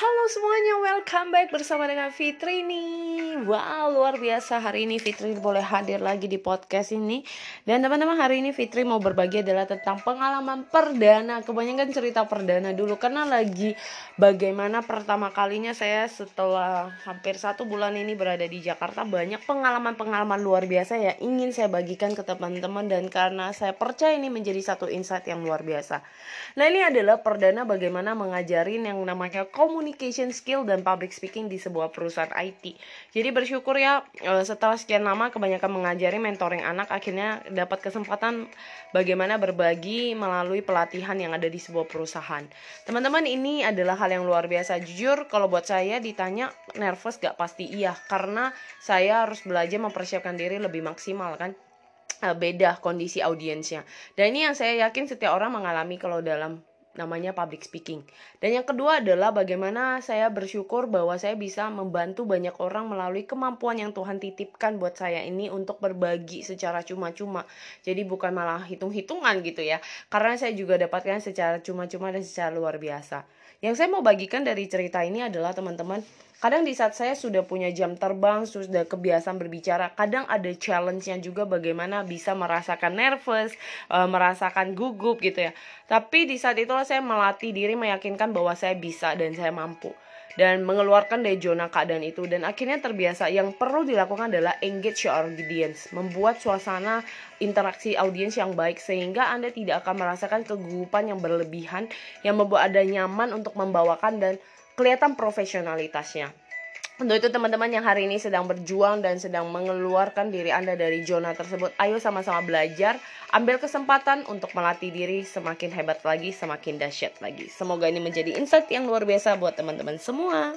Halo semuanya, welcome back bersama dengan Fitri nih Wow, luar biasa. Hari ini Fitri boleh hadir lagi di podcast ini. Dan teman-teman hari ini Fitri mau berbagi adalah tentang pengalaman perdana. Kebanyakan cerita perdana dulu Karena lagi bagaimana pertama kalinya saya setelah hampir satu bulan ini berada di Jakarta Banyak pengalaman-pengalaman luar biasa ya ingin saya bagikan ke teman-teman. Dan karena saya percaya ini menjadi satu insight yang luar biasa. Nah ini adalah perdana bagaimana mengajarin yang namanya communication skill dan public speaking di sebuah perusahaan IT. Jadi bersyukur ya eh, setelah sekian lama kebanyakan mengajari mentoring anak akhirnya dapat kesempatan bagaimana berbagi melalui pelatihan yang ada di sebuah perusahaan. Teman-teman ini adalah hal yang luar biasa. Jujur kalau buat saya ditanya nervous gak pasti iya karena saya harus belajar mempersiapkan diri lebih maksimal kan eh, beda kondisi audiensnya. Dan ini yang saya yakin setiap orang mengalami kalau dalam namanya public speaking. Dan yang kedua adalah bagaimana saya bersyukur bahwa saya bisa membantu banyak orang melalui kemampuan yang Tuhan titipkan buat saya ini untuk berbagi secara cuma-cuma. Jadi bukan malah hitung-hitungan gitu ya. Karena saya juga dapatkan secara cuma-cuma dan secara luar biasa. Yang saya mau bagikan dari cerita ini adalah teman-teman kadang di saat saya sudah punya jam terbang sudah kebiasaan berbicara kadang ada challenge-nya juga bagaimana bisa merasakan nervous uh, merasakan gugup gitu ya tapi di saat saya melatih diri meyakinkan bahwa saya bisa dan saya mampu. Dan mengeluarkan dari zona keadaan itu. Dan akhirnya terbiasa yang perlu dilakukan adalah engage your audience. Membuat suasana interaksi audiens yang baik sehingga Anda tidak akan merasakan kegugupan yang berlebihan yang membuat Anda nyaman untuk membawakan dan kelihatan profesionalitasnya. Untuk itu teman-teman yang hari ini sedang berjuang dan sedang mengeluarkan diri Anda dari zona tersebut, ayo sama-sama belajar, ambil kesempatan untuk melatih diri semakin hebat lagi, semakin dahsyat lagi. Semoga ini menjadi insight yang luar biasa buat teman-teman semua.